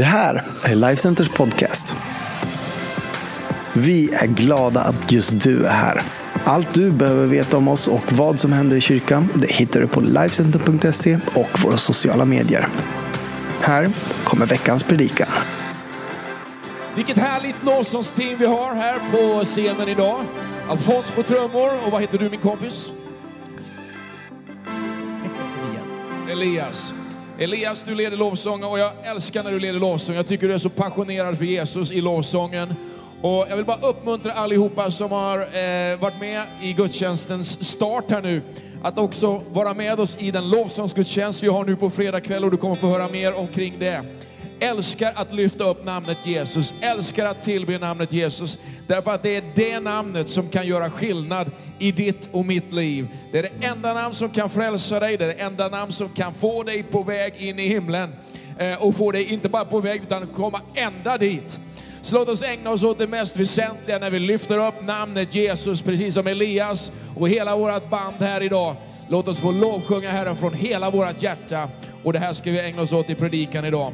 Det här är Lifecenters podcast. Vi är glada att just du är här. Allt du behöver veta om oss och vad som händer i kyrkan det hittar du på Lifecenter.se och våra sociala medier. Här kommer veckans predikan. Vilket härligt lovsångsteam vi har här på scenen idag. Alfons på trummor och vad heter du min kompis? Elias. Elias, Elias, du leder lovsången och jag älskar när du leder lovsång. Jag tycker du är så passionerad för Jesus i lovsången. Och jag vill bara uppmuntra allihopa som har eh, varit med i gudstjänstens start här nu, att också vara med oss i den lovsångsgudstjänst vi har nu på fredag kväll och du kommer få höra mer omkring det älskar att lyfta upp namnet Jesus, älskar att tillbe namnet Jesus. Därför att det är det namnet som kan göra skillnad i ditt och mitt liv. Det är det enda namn som kan frälsa dig, det är det enda namn som kan få dig på väg in i himlen. Eh, och få dig inte bara på väg utan komma ända dit. Så låt oss ägna oss åt det mest väsentliga när vi lyfter upp namnet Jesus, precis som Elias och hela vårt band här idag. Låt oss få lovsjunga Herren från hela vårt hjärta. Och det här ska vi ägna oss åt i predikan idag.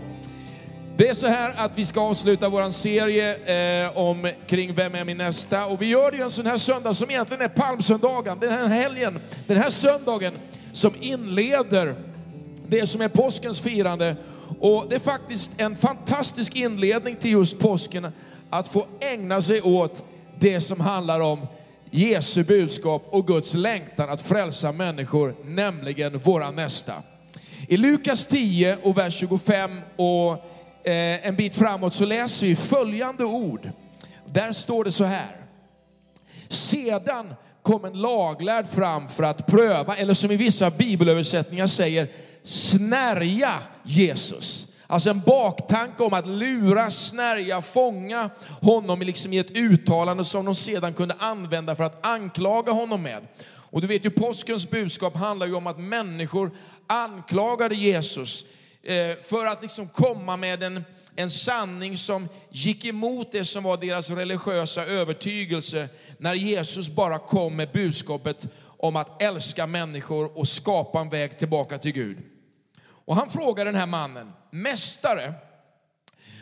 Det är så här att vi ska avsluta vår serie eh, om kring Vem är min nästa? Och vi gör det ju en sån här söndag som egentligen är palmsöndagen, den här helgen, den här söndagen som inleder det som är påskens firande. Och det är faktiskt en fantastisk inledning till just påsken att få ägna sig åt det som handlar om Jesu budskap och Guds längtan att frälsa människor, nämligen våra nästa. I Lukas 10 och vers 25 och Eh, en bit framåt så läser vi följande ord. Där står det så här. Sedan kom en laglärd fram för att pröva, eller som i vissa bibelöversättningar säger, snärja Jesus. Alltså en baktanke om att lura, snärja, fånga honom liksom i ett uttalande som de sedan kunde använda för att anklaga honom med. Och du vet ju påskens budskap handlar ju om att människor anklagade Jesus Eh, för att liksom komma med en, en sanning som gick emot det som var deras religiösa övertygelse när Jesus bara kom med budskapet om att älska människor och skapa en väg tillbaka till Gud. Och han frågar den här mannen, Mästare,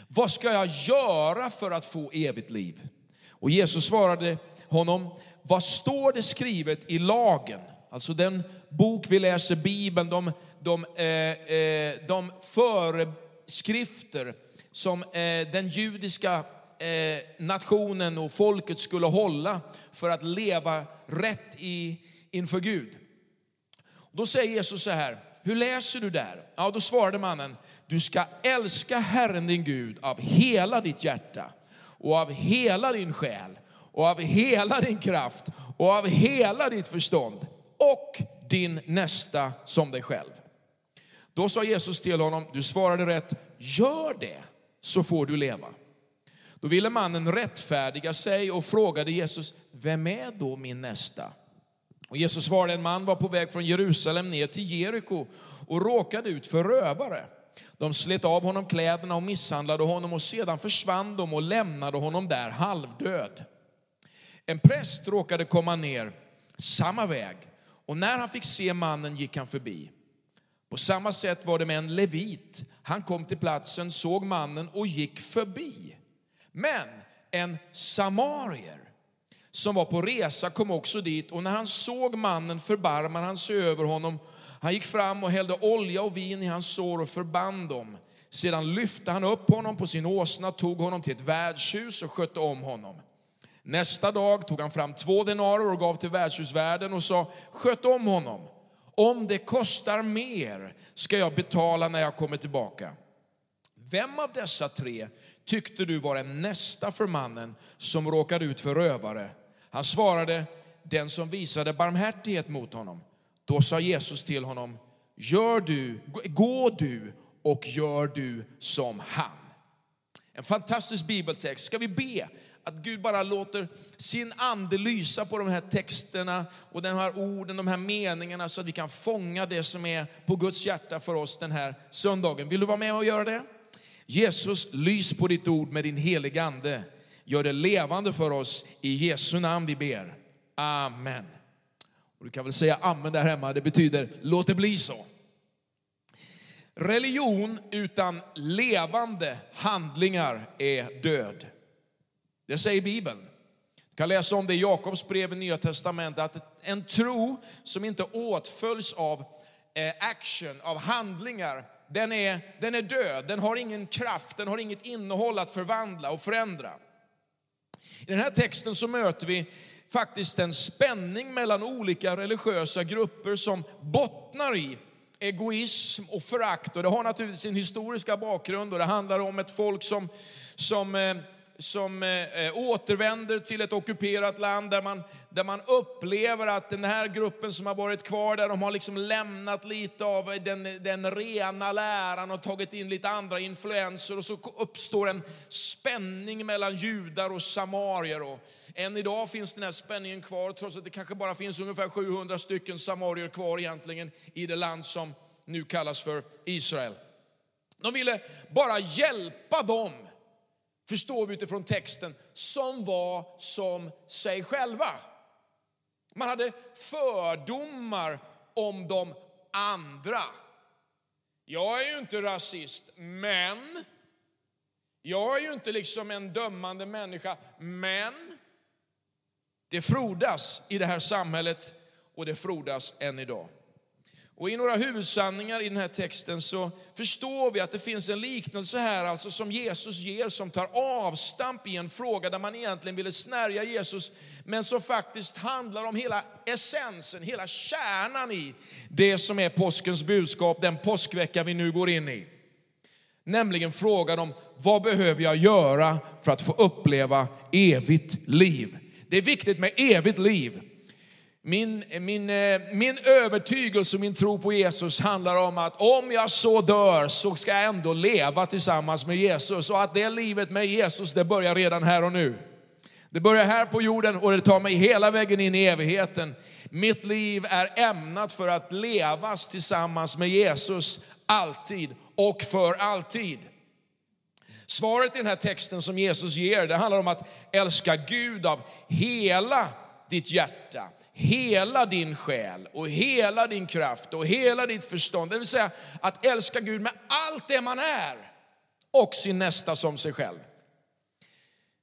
vad ska jag göra för att få evigt liv? Och Jesus svarade honom, vad står det skrivet i lagen? Alltså den bok vi läser, Bibeln, de de, eh, eh, de föreskrifter som eh, den judiska eh, nationen och folket skulle hålla för att leva rätt i, inför Gud. Då säger Jesus så här, hur läser du där? Ja, då svarade mannen, du ska älska Herren din Gud av hela ditt hjärta och av hela din själ och av hela din kraft och av hela ditt förstånd och din nästa som dig själv. Då sa Jesus till honom, du svarade rätt, gör det så får du leva. Då ville mannen rättfärdiga sig och frågade Jesus, vem är då min nästa? Och Jesus svarade, en man var på väg från Jerusalem ner till Jeriko och råkade ut för rövare. De slet av honom kläderna och misshandlade honom och sedan försvann de och lämnade honom där halvdöd. En präst råkade komma ner samma väg och när han fick se mannen gick han förbi. På samma sätt var det med en levit. Han kom till platsen, såg mannen och gick förbi. Men en samarier som var på resa kom också dit och när han såg mannen förbarmade han sig över honom. Han gick fram och hällde olja och vin i hans sår och förband dem. Sedan lyfte han upp honom på sin åsna, tog honom till ett värdshus och skötte om honom. Nästa dag tog han fram två denarer och gav till värdshusvärden och sa, sköt om honom om det kostar mer ska jag betala när jag kommer tillbaka. Vem av dessa tre tyckte du var den nästa för mannen som råkade ut för rövare? Han svarade, den som visade barmhärtighet mot honom. Då sa Jesus till honom, gör du, gå du och gör du som han. En fantastisk bibeltext. Ska vi be att Gud bara låter sin ande lysa på de här texterna och de här orden, de här meningarna så att vi kan fånga det som är på Guds hjärta för oss den här söndagen. Vill du vara med och göra det? Jesus, lys på ditt ord med din heliga ande. Gör det levande för oss. I Jesu namn vi ber. Amen. Och du kan väl säga amen där hemma, det betyder låt det bli så. Religion utan levande handlingar är död. Det säger Bibeln. Du kan läsa om det i Jakobs brev i Nya Testamentet, att en tro som inte åtföljs av eh, action, av handlingar, den är, den är död. Den har ingen kraft, den har inget innehåll att förvandla och förändra. I den här texten så möter vi faktiskt en spänning mellan olika religiösa grupper som bottnar i egoism och förakt. Och det har naturligtvis sin historiska bakgrund och det handlar om ett folk som, som eh, som eh, eh, återvänder till ett ockuperat land där man, där man upplever att den här gruppen som har varit kvar där, de har liksom lämnat lite av den, den rena läran och tagit in lite andra influenser och så uppstår en spänning mellan judar och samarier. Och än idag finns den här spänningen kvar trots att det kanske bara finns ungefär 700 stycken samarier kvar egentligen i det land som nu kallas för Israel. De ville bara hjälpa dem förstår vi utifrån texten, som var som sig själva. Man hade fördomar om de andra. Jag är ju inte rasist, men jag är ju inte liksom en dömande människa, men det frodas i det här samhället och det frodas än idag. Och i några huvudsanningar i den här texten så förstår vi att det finns en liknelse här alltså som Jesus ger som tar avstamp i en fråga där man egentligen ville snärja Jesus men som faktiskt handlar om hela essensen, hela kärnan i det som är påskens budskap, den påskvecka vi nu går in i. Nämligen frågan om vad behöver jag göra för att få uppleva evigt liv? Det är viktigt med evigt liv. Min, min, eh, min övertygelse och min tro på Jesus handlar om att om jag så dör så ska jag ändå leva tillsammans med Jesus. Och att det livet med Jesus, det börjar redan här och nu. Det börjar här på jorden och det tar mig hela vägen in i evigheten. Mitt liv är ämnat för att levas tillsammans med Jesus alltid och för alltid. Svaret i den här texten som Jesus ger, det handlar om att älska Gud av hela ditt hjärta, hela din själ och hela din kraft och hela ditt förstånd. Det vill säga att älska Gud med allt det man är och sin nästa som sig själv.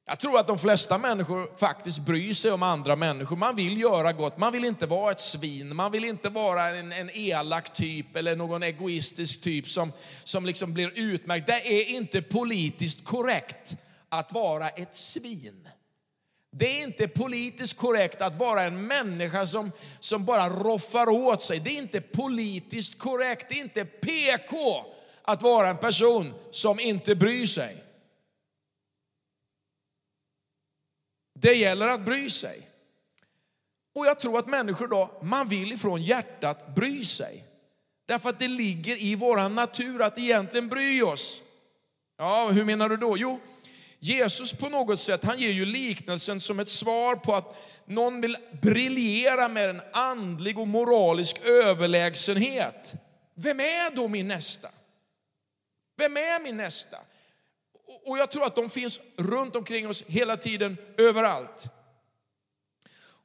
Jag tror att de flesta människor faktiskt bryr sig om andra människor. Man vill göra gott, man vill inte vara ett svin, man vill inte vara en, en elak typ eller någon egoistisk typ som, som liksom blir utmärkt. Det är inte politiskt korrekt att vara ett svin. Det är inte politiskt korrekt att vara en människa som, som bara roffar åt sig. Det är inte politiskt korrekt, det är inte PK att vara en person som inte bryr sig. Det gäller att bry sig. Och jag tror att människor då, man vill ifrån hjärtat bry sig. Därför att det ligger i vår natur att egentligen bry oss. Ja, hur menar du då? Jo, Jesus på något sätt, han ger ju liknelsen som ett svar på att någon vill briljera med en andlig och moralisk överlägsenhet. Vem är då min nästa? Vem är min nästa? Och jag tror att de finns runt omkring oss hela tiden, överallt.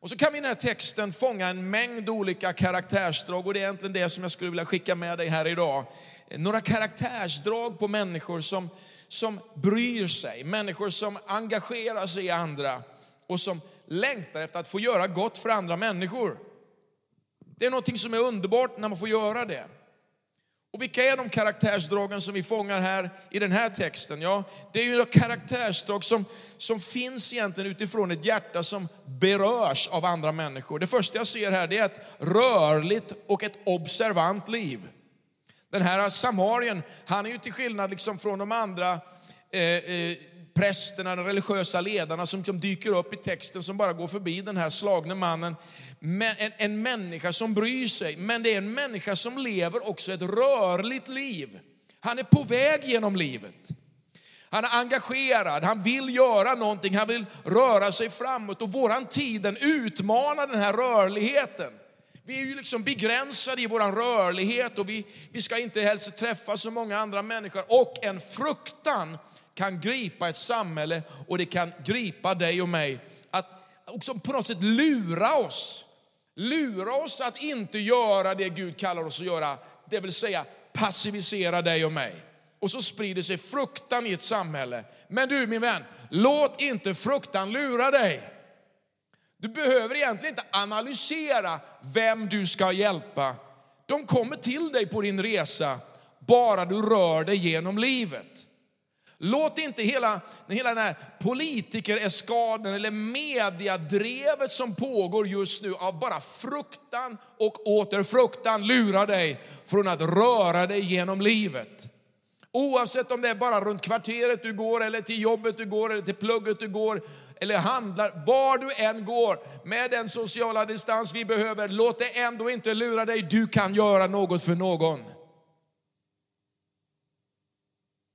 Och så kan vi i den här texten fånga en mängd olika karaktärsdrag och det är egentligen det som jag skulle vilja skicka med dig här idag. Några karaktärsdrag på människor som, som bryr sig, människor som engagerar sig i andra och som längtar efter att få göra gott för andra människor. Det är något som är underbart när man får göra det. Och vilka är de karaktärsdragen som vi fångar här i den här texten? Ja, det är ju karaktärsdrag som, som finns egentligen utifrån ett hjärta som berörs av andra människor. Det första jag ser här det är ett rörligt och ett observant liv. Den här samarien, han är ju till skillnad liksom från de andra eh, eh, prästerna, de religiösa ledarna som som dyker upp i texten som bara går förbi den här slagne mannen. En, en människa som bryr sig, men det är en människa som lever också ett rörligt liv. Han är på väg genom livet. Han är engagerad, han vill göra någonting, han vill röra sig framåt och våran tid den utmanar den här rörligheten. Vi är ju liksom begränsade i vår rörlighet och vi, vi ska inte helst träffa så många andra människor. Och en fruktan kan gripa ett samhälle och det kan gripa dig och mig. Att också på något sätt lura oss. Lura oss att inte göra det Gud kallar oss att göra. Det vill säga passivisera dig och mig. Och så sprider sig fruktan i ett samhälle. Men du min vän, låt inte fruktan lura dig. Du behöver egentligen inte analysera vem du ska hjälpa. De kommer till dig på din resa, bara du rör dig genom livet. Låt inte hela, hela den här politikereskaden eller mediadrevet som pågår just nu av bara fruktan och åter fruktan lura dig från att röra dig genom livet. Oavsett om det är bara runt kvarteret du går, eller till jobbet du går, eller till plugget du går, eller handlar, var du än går, med den sociala distans vi behöver, låt det ändå inte lura dig. Du kan göra något för någon.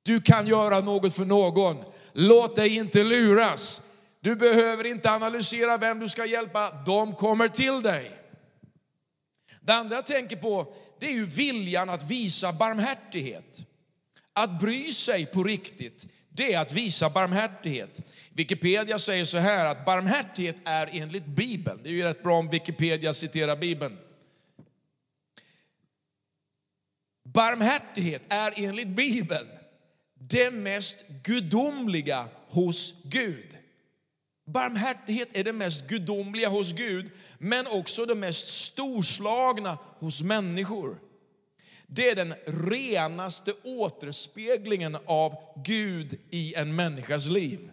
Du kan göra något för någon. Låt dig inte luras. Du behöver inte analysera vem du ska hjälpa, de kommer till dig. Det andra jag tänker på, det är ju viljan att visa barmhärtighet. Att bry sig på riktigt, det är att visa barmhärtighet. Wikipedia säger så här att barmhärtighet är enligt Bibeln, det är ju rätt bra om Wikipedia citerar Bibeln. Barmhärtighet är enligt Bibeln det mest gudomliga hos Gud. Barmhärtighet är det mest gudomliga hos Gud, men också det mest storslagna hos människor. Det är den renaste återspeglingen av Gud i en människas liv.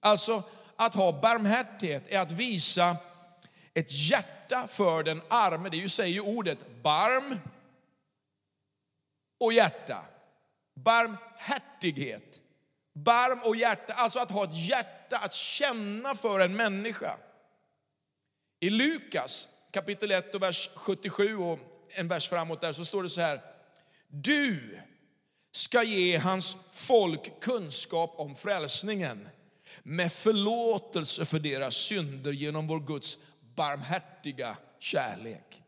Alltså, att ha barmhärtighet är att visa ett hjärta för den arme. Det säger ju ordet barm och hjärta. Barmhärtighet. Barm och hjärta, alltså att ha ett hjärta, att känna för en människa. I Lukas kapitel 1 och vers 77 och en vers framåt där så står det så här. Du ska ge hans folk kunskap om frälsningen med förlåtelse för deras synder genom vår Guds barmhärtiga kärlek.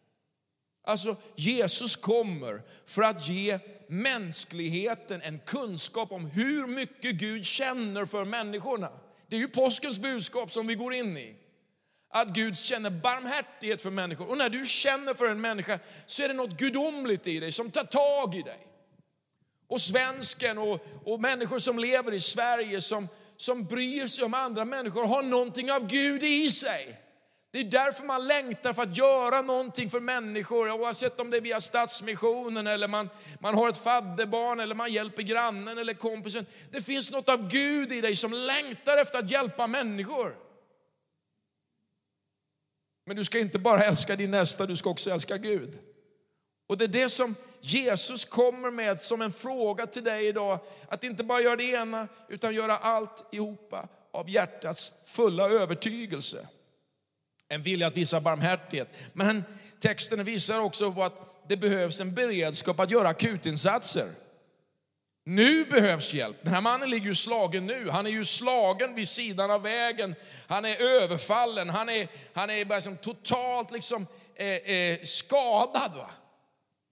Alltså Jesus kommer för att ge mänskligheten en kunskap om hur mycket Gud känner för människorna. Det är ju påskens budskap som vi går in i. Att Gud känner barmhärtighet för människor. Och när du känner för en människa så är det något gudomligt i dig som tar tag i dig. Och svensken och, och människor som lever i Sverige som, som bryr sig om andra människor har någonting av Gud i sig. Det är därför man längtar för att göra någonting för människor, oavsett om det är via Stadsmissionen eller man, man har ett fadderbarn eller man hjälper grannen eller kompisen. Det finns något av Gud i dig som längtar efter att hjälpa människor. Men du ska inte bara älska din nästa, du ska också älska Gud. Och det är det som Jesus kommer med som en fråga till dig idag. Att inte bara göra det ena, utan göra allt ihopa av hjärtats fulla övertygelse en vilja att visa barmhärtighet. Men texten visar också på att det behövs en beredskap att göra akutinsatser. Nu behövs hjälp. Den här mannen ligger ju slagen nu. Han är ju slagen vid sidan av vägen. Han är överfallen. Han är, han är liksom totalt liksom, eh, eh, skadad. Va?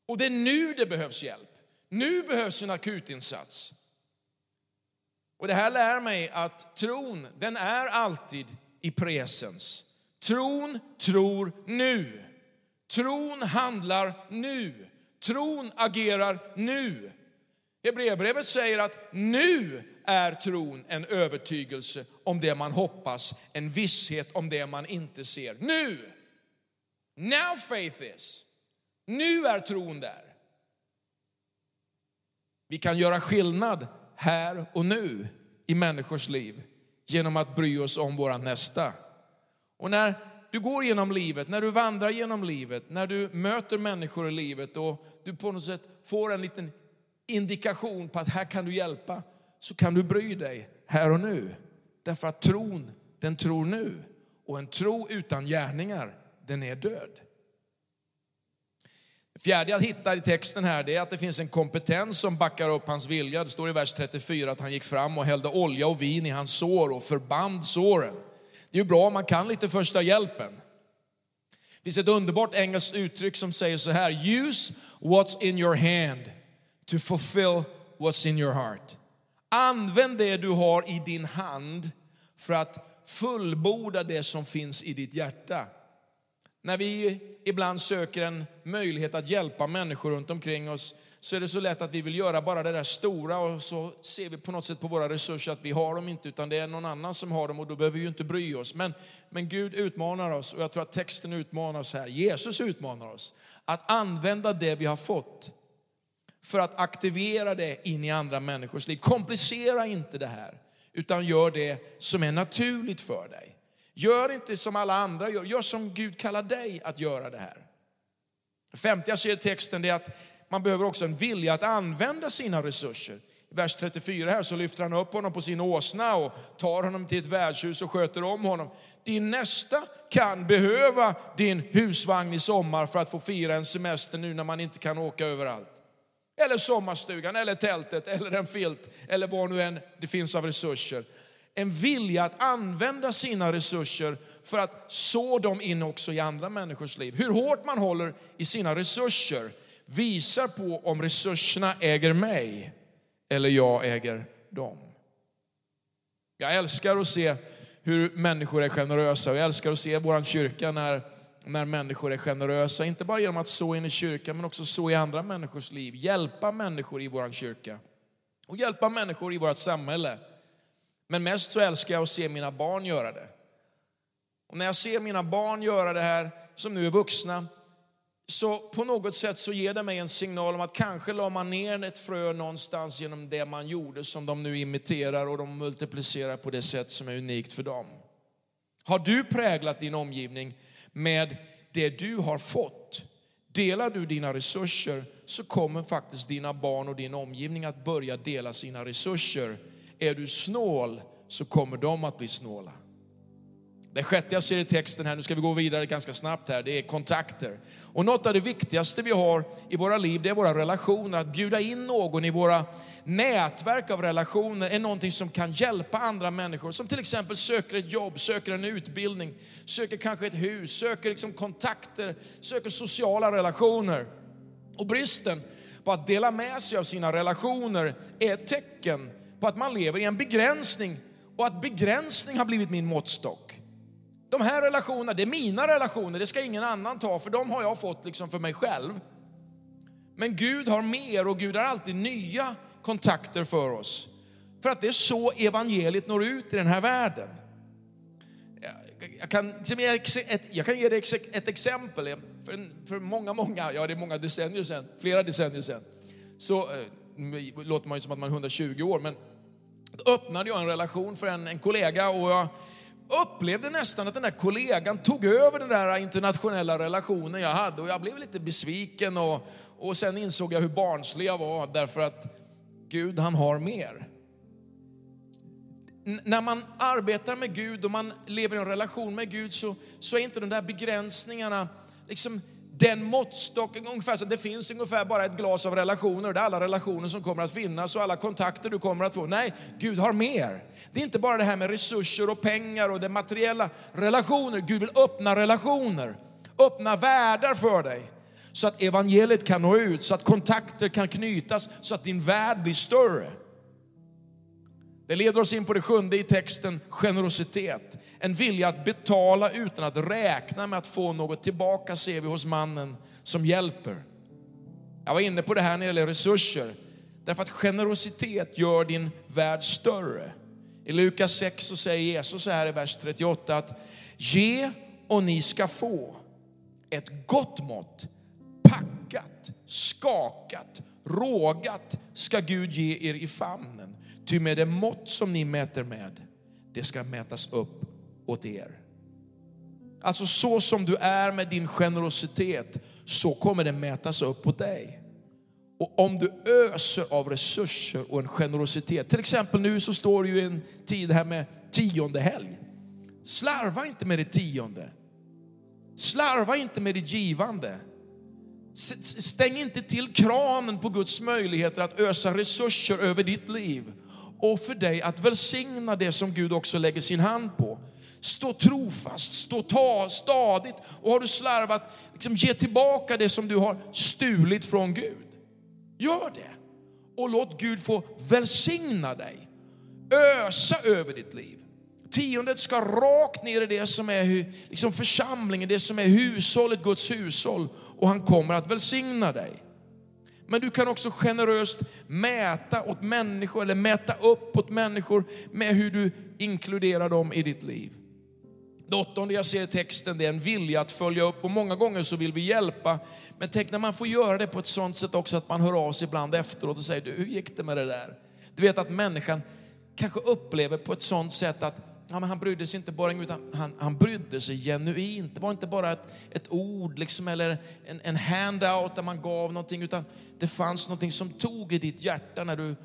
Och det är nu det behövs hjälp. Nu behövs en akutinsats. Och det här lär mig att tron, den är alltid i presens. Tron tror nu. Tron handlar nu. Tron agerar nu. Hebreerbrevet säger att nu är tron en övertygelse om det man hoppas, en visshet om det man inte ser. Nu! Now faith is. Nu är tron där. Vi kan göra skillnad här och nu i människors liv genom att bry oss om våra nästa. Och när du går genom livet, när du vandrar genom livet, när du möter människor i livet och du på något sätt får en liten indikation på att här kan du hjälpa, så kan du bry dig här och nu. Därför att tron, den tror nu. Och en tro utan gärningar, den är död. Det fjärde jag hittar i texten här det är att det finns en kompetens som backar upp hans vilja. Det står i vers 34 att han gick fram och hällde olja och vin i hans sår och förband såren. Det är ju bra om man kan lite första hjälpen. Det finns ett underbart engelskt uttryck som säger så här, use what's in your hand to fulfill what's in your heart. Använd det du har i din hand för att fullborda det som finns i ditt hjärta. när vi ibland söker en möjlighet att hjälpa människor runt omkring oss, så är det så lätt att vi vill göra bara det där stora och så ser vi på något sätt på våra resurser att vi har dem inte, utan det är någon annan som har dem och då behöver vi ju inte bry oss. Men, men Gud utmanar oss och jag tror att texten utmanar oss här. Jesus utmanar oss att använda det vi har fått för att aktivera det in i andra människors liv. Komplicera inte det här, utan gör det som är naturligt för dig. Gör inte som alla andra gör, gör som Gud kallar dig att göra det här. Femte jag ser i texten är att man behöver också en vilja att använda sina resurser. I vers 34 här så lyfter han upp honom på sin åsna och tar honom till ett värdshus och sköter om honom. Din nästa kan behöva din husvagn i sommar för att få fira en semester nu när man inte kan åka överallt. Eller sommarstugan, eller tältet, eller en filt, eller vad nu än det finns av resurser. En vilja att använda sina resurser för att så dem in också i andra människors liv. Hur hårt man håller i sina resurser visar på om resurserna äger mig eller jag äger dem. Jag älskar att se hur människor är generösa och jag älskar att se vår kyrka när, när människor är generösa. Inte bara genom att så in i kyrkan men också så i andra människors liv. Hjälpa människor i vår kyrka och hjälpa människor i vårt samhälle. Men mest så älskar jag att se mina barn göra det. Och när jag ser mina barn göra det här, som nu är vuxna, så på något sätt så ger det mig en signal om att kanske la man ner ett frö någonstans genom det man gjorde som de nu imiterar och de multiplicerar på det sätt som är unikt för dem. Har du präglat din omgivning med det du har fått? Delar du dina resurser så kommer faktiskt dina barn och din omgivning att börja dela sina resurser. Är du snål så kommer de att bli snåla. Det sjätte jag ser i texten här, nu ska vi gå vidare ganska snabbt här, det är kontakter. Och något av det viktigaste vi har i våra liv, det är våra relationer. Att bjuda in någon i våra nätverk av relationer är någonting som kan hjälpa andra människor. Som till exempel söker ett jobb, söker en utbildning, söker kanske ett hus, söker liksom kontakter, söker sociala relationer. Och bristen på att dela med sig av sina relationer är ett tecken på att man lever i en begränsning och att begränsning har blivit min måttstock. De här relationerna, det är mina relationer, det ska ingen annan ta, för de har jag fått liksom för mig själv. Men Gud har mer och Gud har alltid nya kontakter för oss. För att det är så evangeliet når ut i den här världen. Jag kan, liksom jag kan ge dig ett exempel. För, för många, många, ja det är många decennier sedan, flera decennier sedan, så eh, låter man ju som att man är 120 år, men då öppnade jag en relation för en, en kollega och jag upplevde nästan att den där kollegan tog över den där internationella relationen jag hade och jag blev lite besviken och, och sen insåg jag hur barnslig jag var därför att Gud han har mer. N när man arbetar med Gud och man lever i en relation med Gud så, så är inte de där begränsningarna liksom den måttstocken, ungefär så det finns ungefär bara ett glas av relationer. Det är alla relationer som kommer att finnas och alla kontakter du kommer att få. Nej, Gud har mer. Det är inte bara det här med resurser och pengar och det materiella. Relationer, Gud vill öppna relationer. Öppna världar för dig. Så att evangeliet kan nå ut, så att kontakter kan knytas, så att din värld blir större. Det leder oss in på det sjunde i texten, generositet. En vilja att betala utan att räkna med att få något tillbaka ser vi hos mannen som hjälper. Jag var inne på det här när det gäller resurser. Därför att generositet gör din värld större. I Lukas 6 så säger Jesus så här i vers 38 att ge och ni ska få ett gott mått, packat, skakat, rågat ska Gud ge er i famnen. Ty med det mått som ni mäter med, det ska mätas upp åt er. Alltså så som du är med din generositet, så kommer det mätas upp på dig. Och om du öser av resurser och en generositet, till exempel nu så står det ju en tid här med tionde helg. Slarva inte med det tionde. Slarva inte med ditt givande. Stäng inte till kranen på Guds möjligheter att ösa resurser över ditt liv och för dig att välsigna det som Gud också lägger sin hand på. Stå trofast, stå ta, stadigt och har du slarvat, liksom ge tillbaka det som du har stulit från Gud. Gör det och låt Gud få välsigna dig, ösa över ditt liv. Tiondet ska rakt ner i det som är liksom församlingen, det som är hushållet, Guds hushåll. Och han kommer att välsigna dig. Men du kan också generöst mäta åt människor, eller mäta upp åt människor med hur du inkluderar dem i ditt liv. Det åttonde jag ser i texten, det är en vilja att följa upp. Och många gånger så vill vi hjälpa. Men tänk när man får göra det på ett sånt sätt också att man hör av sig ibland efteråt och säger, du hur gick det med det där? Du vet att människan kanske upplever på ett sånt sätt att ja, men han brydde sig inte bara utan han, han brydde sig genuint. Det var inte bara ett, ett ord liksom, eller en, en handout där man gav någonting, utan det fanns någonting som tog i ditt hjärta när du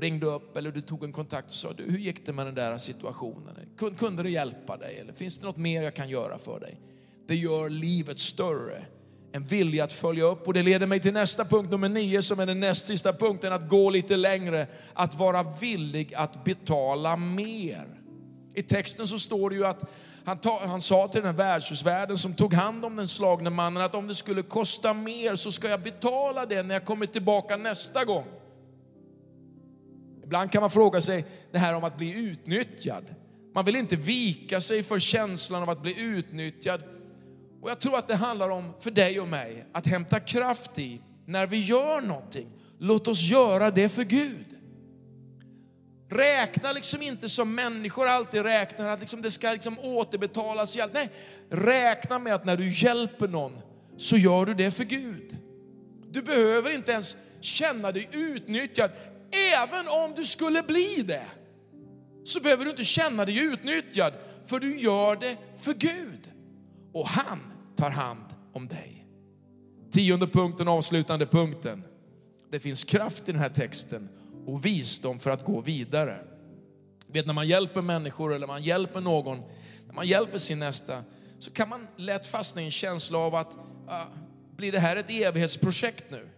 ringde upp eller du tog en kontakt och sa, du, hur gick det med den där situationen? Kunde det hjälpa dig? Eller finns det något mer jag kan göra för dig? Det gör livet större. En vilja att följa upp. Och det leder mig till nästa punkt, nummer nio, som är den näst sista punkten, att gå lite längre. Att vara villig att betala mer. I texten så står det ju att han, ta, han sa till den här värdshusvärden som tog hand om den slagne mannen att om det skulle kosta mer så ska jag betala det när jag kommer tillbaka nästa gång. Ibland kan man fråga sig det här om att bli utnyttjad. Man vill inte vika sig för känslan av att bli utnyttjad. Och jag tror att det handlar om, för dig och mig, att hämta kraft i när vi gör någonting. Låt oss göra det för Gud. Räkna liksom inte som människor alltid räknar, att liksom det ska liksom återbetalas i allt. Nej, räkna med att när du hjälper någon så gör du det för Gud. Du behöver inte ens känna dig utnyttjad. Även om du skulle bli det, så behöver du inte känna dig utnyttjad, för du gör det för Gud. Och han tar hand om dig. Tionde punkten, avslutande punkten. Det finns kraft i den här texten och visdom för att gå vidare. Vet när man hjälper människor eller man hjälper någon, när man hjälper sin nästa, så kan man lätt fastna i en känsla av att ah, blir det här ett evighetsprojekt nu?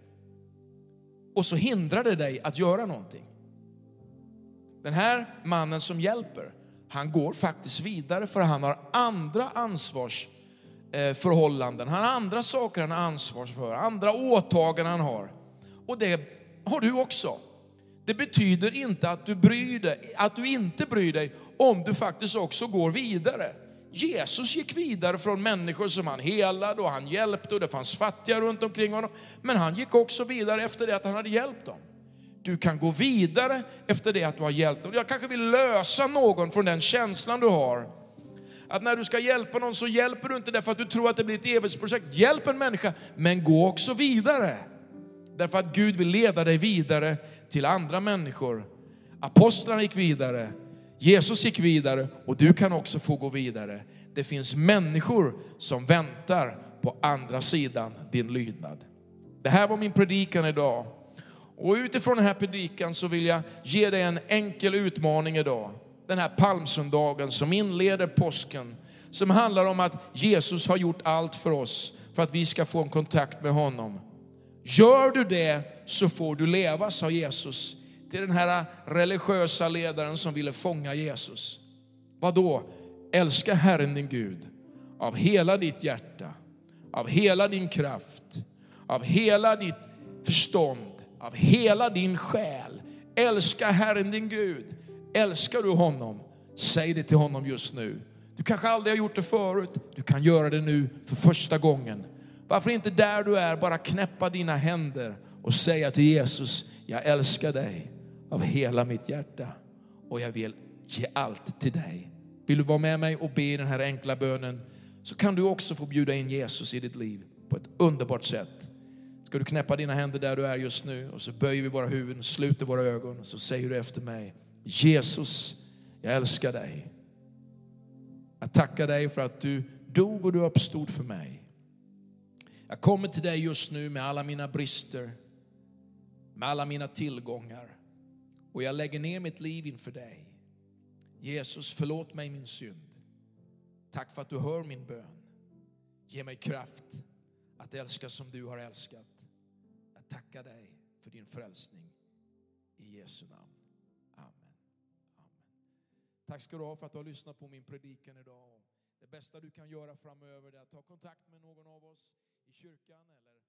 Och så hindrar det dig att göra någonting. Den här mannen som hjälper, han går faktiskt vidare för han har andra ansvarsförhållanden. Eh, han har andra saker han har ansvar för, andra åtaganden han har. Och det har du också. Det betyder inte att du, bryr dig, att du inte bryr dig om du faktiskt också går vidare. Jesus gick vidare från människor som han helade och han hjälpte och det fanns fattiga runt omkring honom. Men han gick också vidare efter det att han hade hjälpt dem. Du kan gå vidare efter det att du har hjälpt dem. Jag kanske vill lösa någon från den känslan du har. Att när du ska hjälpa någon så hjälper du inte därför att du tror att det blir ett evighetsprojekt. Hjälp en människa, men gå också vidare. Därför att Gud vill leda dig vidare till andra människor. Apostlarna gick vidare, Jesus gick vidare och du kan också få gå vidare. Det finns människor som väntar på andra sidan din lydnad. Det här var min predikan idag. Och utifrån den här predikan så vill jag ge dig en enkel utmaning idag. Den här palmsöndagen som inleder påsken. Som handlar om att Jesus har gjort allt för oss för att vi ska få en kontakt med honom. Gör du det så får du leva, sa Jesus till den här religiösa ledaren som ville fånga Jesus. Vad då? Älska Herren din Gud av hela ditt hjärta, av hela din kraft, av hela ditt förstånd, av hela din själ. Älska Herren din Gud. Älskar du honom? Säg det till honom just nu. Du kanske aldrig har gjort det förut. Du kan göra det nu för första gången. Varför inte där du är bara knäppa dina händer och säga till Jesus, jag älskar dig av hela mitt hjärta och jag vill ge allt till dig. Vill du vara med mig och be den här enkla bönen så kan du också få bjuda in Jesus i ditt liv på ett underbart sätt. Ska du knäppa dina händer där du är just nu och så böjer vi våra huvuden, sluter våra ögon och så säger du efter mig, Jesus, jag älskar dig. Jag tackar dig för att du dog och du uppstod för mig. Jag kommer till dig just nu med alla mina brister, med alla mina tillgångar och jag lägger ner mitt liv inför dig. Jesus, förlåt mig min synd. Tack för att du hör min bön. Ge mig kraft att älska som du har älskat. Jag tackar dig för din frälsning. I Jesu namn. Amen. Amen. Tack ska du ha för att du har lyssnat på min predikan idag. Det bästa du kan göra framöver är att ta kontakt med någon av oss i kyrkan eller